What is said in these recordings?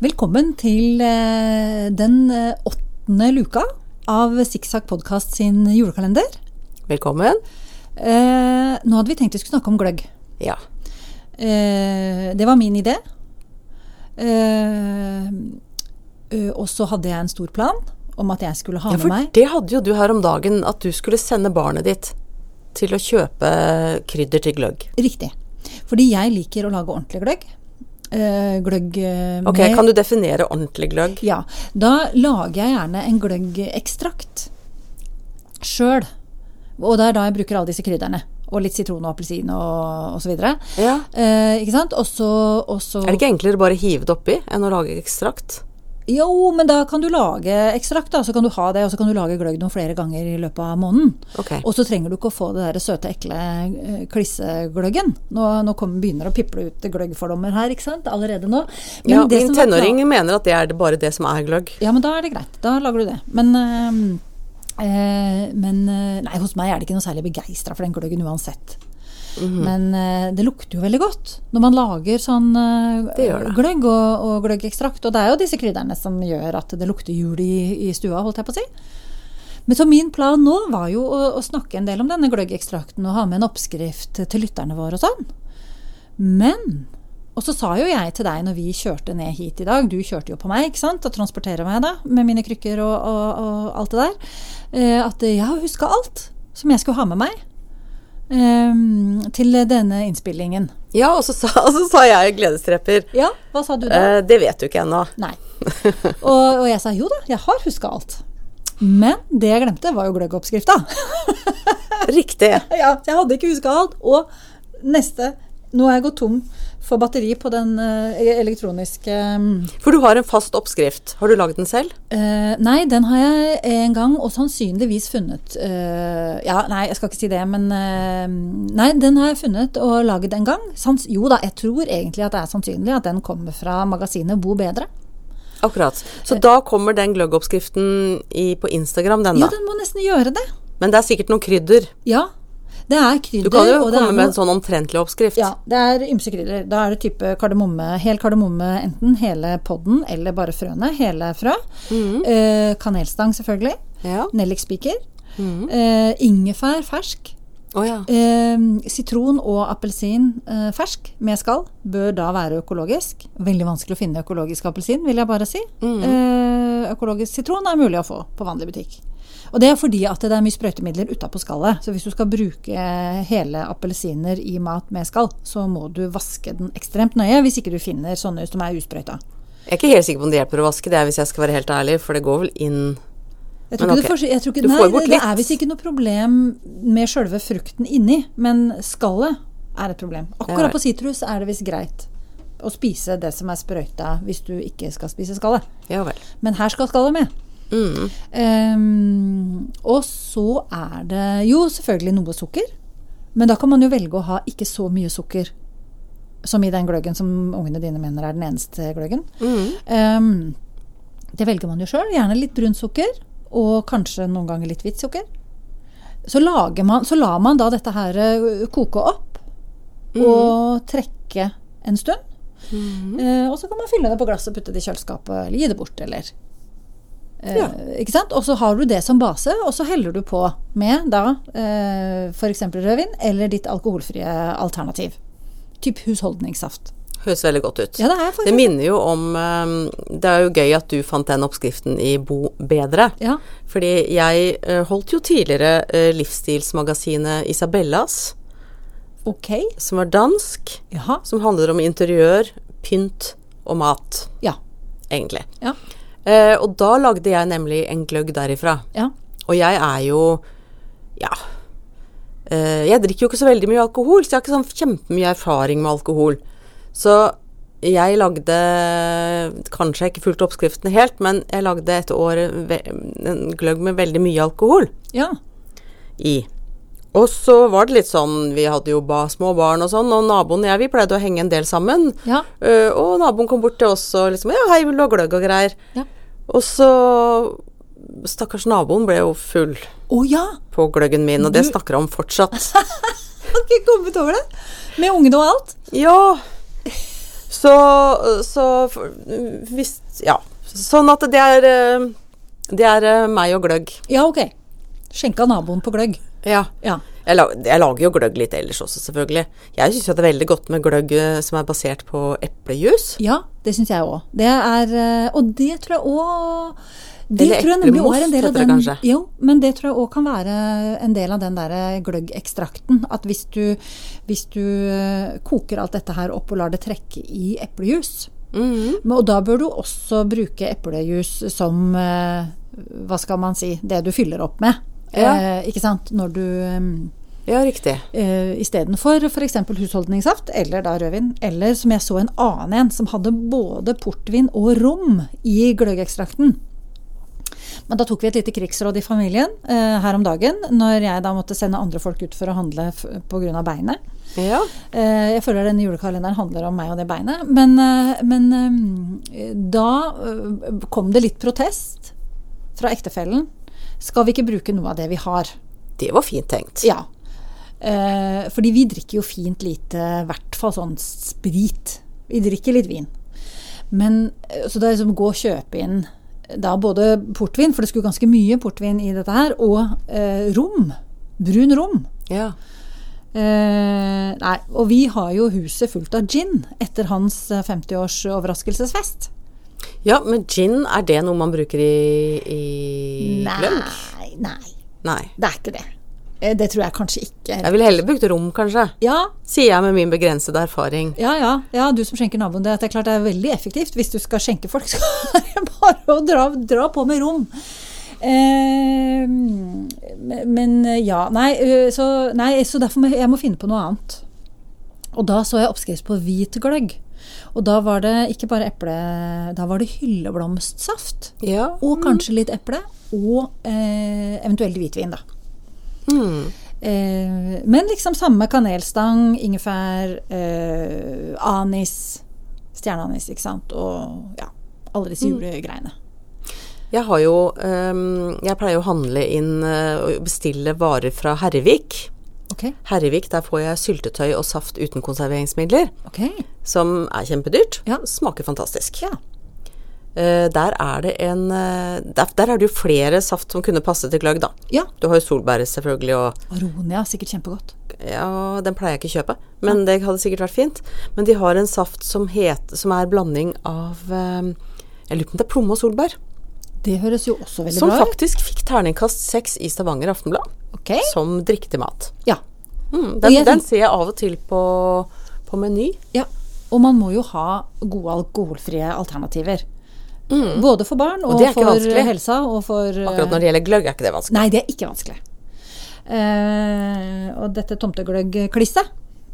Velkommen til eh, den eh, åttende luka av Sikksakk podkast sin julekalender. Velkommen. Eh, nå hadde vi tenkt vi skulle snakke om gløgg. Ja. Eh, det var min idé. Eh, og så hadde jeg en stor plan om at jeg skulle ha ja, med for det hadde jo du her om dagen, at du skulle sende barnet ditt til å kjøpe krydder til gløgg. Riktig. Fordi jeg liker å lage ordentlig gløgg. Eh, gløgg eh, Ok, Kan du definere ordentlig gløgg? Ja. Da lager jeg gjerne en gløggekstrakt sjøl. Og det er da jeg bruker alle disse krydderne. Og litt sitron og appelsin og osv. Ja. Eh, ikke sant? Også, så og så- Er det ikke enklere bare å hive det oppi enn å lage ekstrakt? Jo, men da kan du lage ekstrakt, da. Så kan du ha det, og så kan du lage gløgg noen flere ganger i løpet av måneden. Okay. Og så trenger du ikke å få det der søte, ekle eh, klissegløggen. Nå, nå kommer, begynner det å piple ut gløggfordommer her, ikke sant. Allerede nå. Men Ja, min tenåring var mener at det er bare det som er gløgg. Ja, men da er det greit. Da lager du det. Men, øh, men Nei, hos meg er det ikke noe særlig begeistra for den gløggen uansett. Mhm. Men eh, det lukter jo veldig godt når man lager sånn eh, Det det. gløgg og, og gløggekstrakt. Og det er jo disse krydderne som gjør at det lukter jul i, i stua, holdt jeg på å si. Men så min plan nå var jo å, å snakke en del om denne gløggekstrakten og ha med en oppskrift til lytterne våre og sånn. Men Og så sa jo jeg til deg når vi kjørte ned hit i dag, du kjørte jo på meg, ikke sant, og transporterer meg da, med mine krykker og, og, og alt det der, eh, at jeg har huska alt som jeg skulle ha med meg til denne innspillingen. Ja, og så sa, og så sa jeg gledestreper. Ja, hva sa du da? Eh, det vet du ikke ennå. Nei. Og, og jeg sa jo da, jeg har huska alt. Men det jeg glemte, var jo gløggoppskrifta. Riktig. ja, jeg hadde ikke huska alt. Og neste Nå har jeg gått tom for batteri på den eh, elektroniske For du har en fast oppskrift. Har du lagd den selv? Uh, Nei, den har jeg en gang og sannsynligvis funnet Uh, Ja, nei, jeg skal ikke si det, men uh, Nei, den har jeg funnet og laget en gang. Sans, jo da, jeg tror egentlig at det er sannsynlig at den kommer fra magasinet Bo bedre. Akkurat. Så da kommer den gløggoppskriften på Instagram, den Ja, da. den må nesten gjøre det. Men det er sikkert noen krydder. Ja. Det er krydder. Du kan jo komme komme med en sånn omtrentlig oppskrift. Ja, det er ymse krydder. Da er det type kardemomme, hel kardemomme, enten hele podden eller bare frøene, hele frø. Eh, kanelstang, selvfølgelig. Ja. Nellikspiker. Eh, ingefær fersk. Oh, ja. Eh, sitron og appelsin eh, fersk med skall bør da være økologisk. Veldig vanskelig å finne økologisk appelsin, vil jeg bare si. Eh, økologisk sitron er mulig å få på vanlig butikk. Og det er fordi at det er mye sprøytemidler utapå skallet. Så hvis du skal bruke hele appelsiner i mat med skall, så må du vaske den ekstremt nøye hvis ikke du finner sånne som er usprøyta. Jeg er ikke helt sikker på om det hjelper å vaske, det er hvis jeg skal være helt ærlig, for det går vel inn Jeg tror Men ikke ok. det, får, jeg tror ikke, Du nei, får bort det, det er visst ikke noe problem med sjølve frukten inni, men skallet er et problem. Akkurat på sitrus er det visst greit å spise det som er sprøyta hvis du ikke skal spise skallet. Ja. Men her skal skallet med. Mm. Um, og så er det jo selvfølgelig noe sukker. Men da kan man jo velge å ha ikke så mye sukker som i den gløggen som ungene dine mener er den eneste gløggen. Mm. Um, det velger man jo sjøl. Gjerne litt brunt sukker, og kanskje noen ganger litt hvitt sukker. Så, lager man, så lar man da dette her koke opp og trekke en stund. Eh, og så kan man fylle det på glass og putte det i kjøleskapet, eller gi det bort, eller eh, Ja. Ikke sant? Og så har du det som base, og så heller du på med da eh, f.eks. rødvin eller ditt alkoholfrie alternativ. Typ husholdningssaft. Høres veldig godt ut. Ja, det er Det minner jo om eh, Det er jo gøy at du fant den oppskriften i Bo bedre. Ja. Fordi jeg eh, holdt jo tidligere eh, livsstilsmagasinet Isabellas, Ok. som var dansk, Jaha. som handler om interiør, pynt og mat, Ja. egentlig. Ja. Eh, og da lagde jeg nemlig en gløgg derifra. Ja. Og jeg er jo ja eh, Jeg drikker jo ikke så veldig mye alkohol, så jeg har ikke sånn kjempemye erfaring med alkohol. Så jeg lagde Kanskje jeg ikke fulgte oppskriftene helt, men jeg lagde et år en gløgg med veldig mye alkohol ja. i. Og så var det litt sånn Vi hadde jo ba, små barn og sånn, og naboen og jeg vi pleide å henge en del sammen. Ja. Uh, og naboen kom bort til oss og liksom Ja, hei, vil du ha gløgg og greier? Ja. Og så Stakkars naboen ble jo full oh, ja! på gløggen min, og det Du- snakker jeg om fortsatt. Har ikke kommet over det? Med ungene og alt? ja, Så, så hvis Ja. Sånn at det er eh, Det er eh, meg og gløgg. Ja, ok. Skjenka naboen på gløgg. Ja. Ja. Jeg, lager, jeg lager jo gløgg litt ellers også, selvfølgelig. Jeg syns jo det er veldig godt med gløgg eh, som er basert på eplejus. Ja, det syns jeg òg. Det er eh, Og det tror jeg òg det Eller tror jeg nemlig også er en del av det den. Jo, men det tror jeg òg kan være en del av den der gløggekstrakten. At hvis du, hvis du eh, koker alt dette her opp og lar det trekke i eplejus Mm -hmm. Og da bør du også bruke eplejus som eh, Hva skal man si Det du fyller opp med. Ja. Eh, ikke sant? Når du eh, Ja, riktig. uh, istedenfor f.eks. husholdningssaft eller da rødvin. Eller som jeg så en annen en som hadde både portvin og rom i gløggekstrakten. Men da tok vi et lite krigsråd i familien eh, her om dagen, når jeg da måtte sende andre folk ut for å handle pga. beinet. Ja. Eh, jeg føler denne julekalenderen handler om meg og det beinet. Men, eh, men eh, da eh, kom det litt protest fra ektefellen. Skal vi ikke bruke noe av det vi har? Det var fint tenkt. Ja. Eh, fordi vi drikker jo fint lite, i hvert fall sånn sprit. Vi drikker litt vin. Men, eh, så det er liksom gå og kjøpe inn da både portvin, for det skulle ganske mye portvin i dette her, og eh, rom. Brun rom. Ja. Eh, nei, og vi har jo huset fullt av gin etter hans eh, 50-års overraskelsesfest. Ja, men gin, er det noe man bruker i, i nei, Nei, nei, Nei. det er ikke det. Eh, det tror jeg kanskje ikke. Jeg ville heller brukt rom, kanskje. Ja, Sier jeg med min begrensede erfaring. Ja, ja, ja, du som skjenker naboen. Det, det er klart det er veldig effektivt. Hvis du skal skjenke folk, så er det bare å dra, dra på med rom. Eh, men ja, nei, øh, så, nei, så derfor må jeg må finne på noe annet. Og da så jeg oppskrift på hvit gløgg. Og da var det ikke bare eple, da var det hylleblomstsaft. Ja. Og kanskje litt eple. Og eh, eventuelt hvitvin, da. Mm. Eh, men liksom samme kanelstang, ingefær, eh, anis, stjerneanis, ikke sant. Og ja, alle disse julegreiene. Jeg har jo ehm, Jeg pleier å handle inn eh, og bestille varer fra Herrevik. Ok, Herrevik, der får jeg syltetøy og saft uten konserveringsmidler. Okay. Som er kjempedyrt. Ja. Smaker fantastisk. Ja. Eh, der er det en eh, der, der er det jo flere saft som kunne passe til gløgg, da. Ja. Du har jo solbær selvfølgelig, og Aronia, sikkert kjempegodt. ja, den pleier jeg ikke å kjøpe. Men det hadde sikkert vært fint. Men de har en saft som, het, som er blanding av eh, Jeg lurer på om det er plomme og solbær. Det høres jo også veldig Som bra ut. faktisk fikk terningkast seks i Stavanger Aftenblad. Okay. Som drikk til mat. ja. Mm, den, den ser jeg av og til på, på Meny. ja. Og man må jo ha gode alkoholfrie alternativer. Både for barn og, er for vanskelig. helsa og for Akkurat når det gjelder gløgg, er ikke det vanskelig. Nei, det er ikke vanskelig. Eh, og dette tomtegløggklisset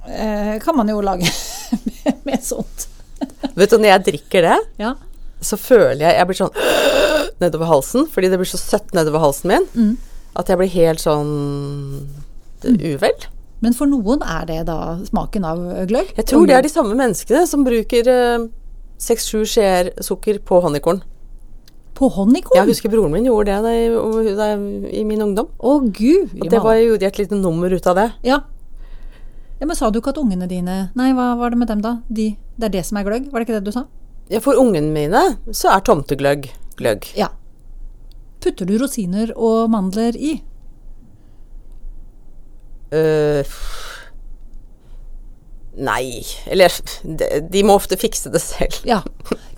eh, kan man jo lage med, med sånt. Vet du, når jeg drikker det, Ja. så føler jeg Jeg blir sånn nedover halsen, fordi det blir så søtt nedover halsen min Mm. at jeg blir helt sånn uvel. Men for noen er det da smaken av gløgg. Jeg tror det er de samme menneskene som bruker seks-sju skjeer sukker på honningkorn. På honningkorn? Jeg husker broren min gjorde det da i, da i min ungdom. Å gud! Og det var, gjorde jeg et lite nummer ut av det. ja. ja, Men sa du ikke at ungene dine Nei, hva var det med dem, da? De, det er det som er gløgg? Var det ikke det du sa? Ja, for ungene mine så er tomtegløgg gløgg. Ja. Putter du rosiner og mandler i? Øh, nei Eller de, må ofte fikse det selv. Ja.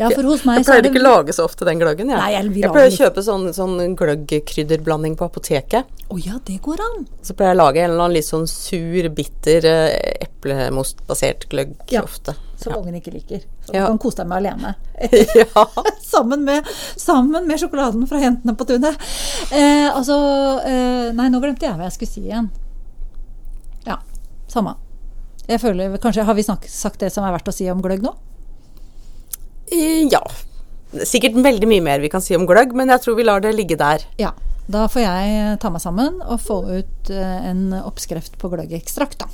ja for hos meg Jeg så er pleier det ikke å lage så ofte den gløggen. Jeg, Nei, jeg- jeg pleier å kjøpe sånn, sånn gløggkrydderblanding på apoteket. Å ja, det går an. Så pleier jeg å lage en eller annen litt sånn sur, bitter eh, eplemostbasert gløgg Ja. ofte. Som Ja. ungen ikke liker. Så Ja. du kan kose deg med alene. ja. sammen, med, sammen med sjokoladen fra jentene på tunet. Eh, altså eh, Nei, nå glemte jeg hva jeg skulle si igjen. Samme. Jeg føler, kanskje Har vi snak, sagt det som er verdt å si om gløgg nå? Ja. Er Sikkert veldig mye mer vi kan si om gløgg, men jeg tror vi lar det ligge der. Ja. Da får jeg ta meg sammen og få ut eh, en oppskrift på gløggekstrakt, da.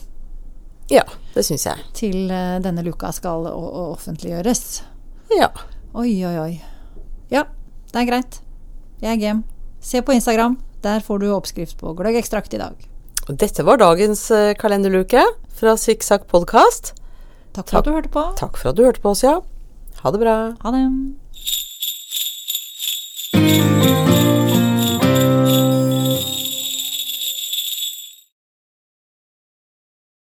Ja, det syns jeg. Til eh, denne luka skal offentliggjøres. Ja. Oi, oi, oi. Ja, det er greit. Jeg er game. Se på Instagram. Der får du oppskrift på gløggekstrakt i dag. Dette var dagens eh, kalenderluke fra Svikksakk podkast. Takk for takk, at du hørte på. Takk for at du hørte på oss, ja. Ha det bra. Ha det.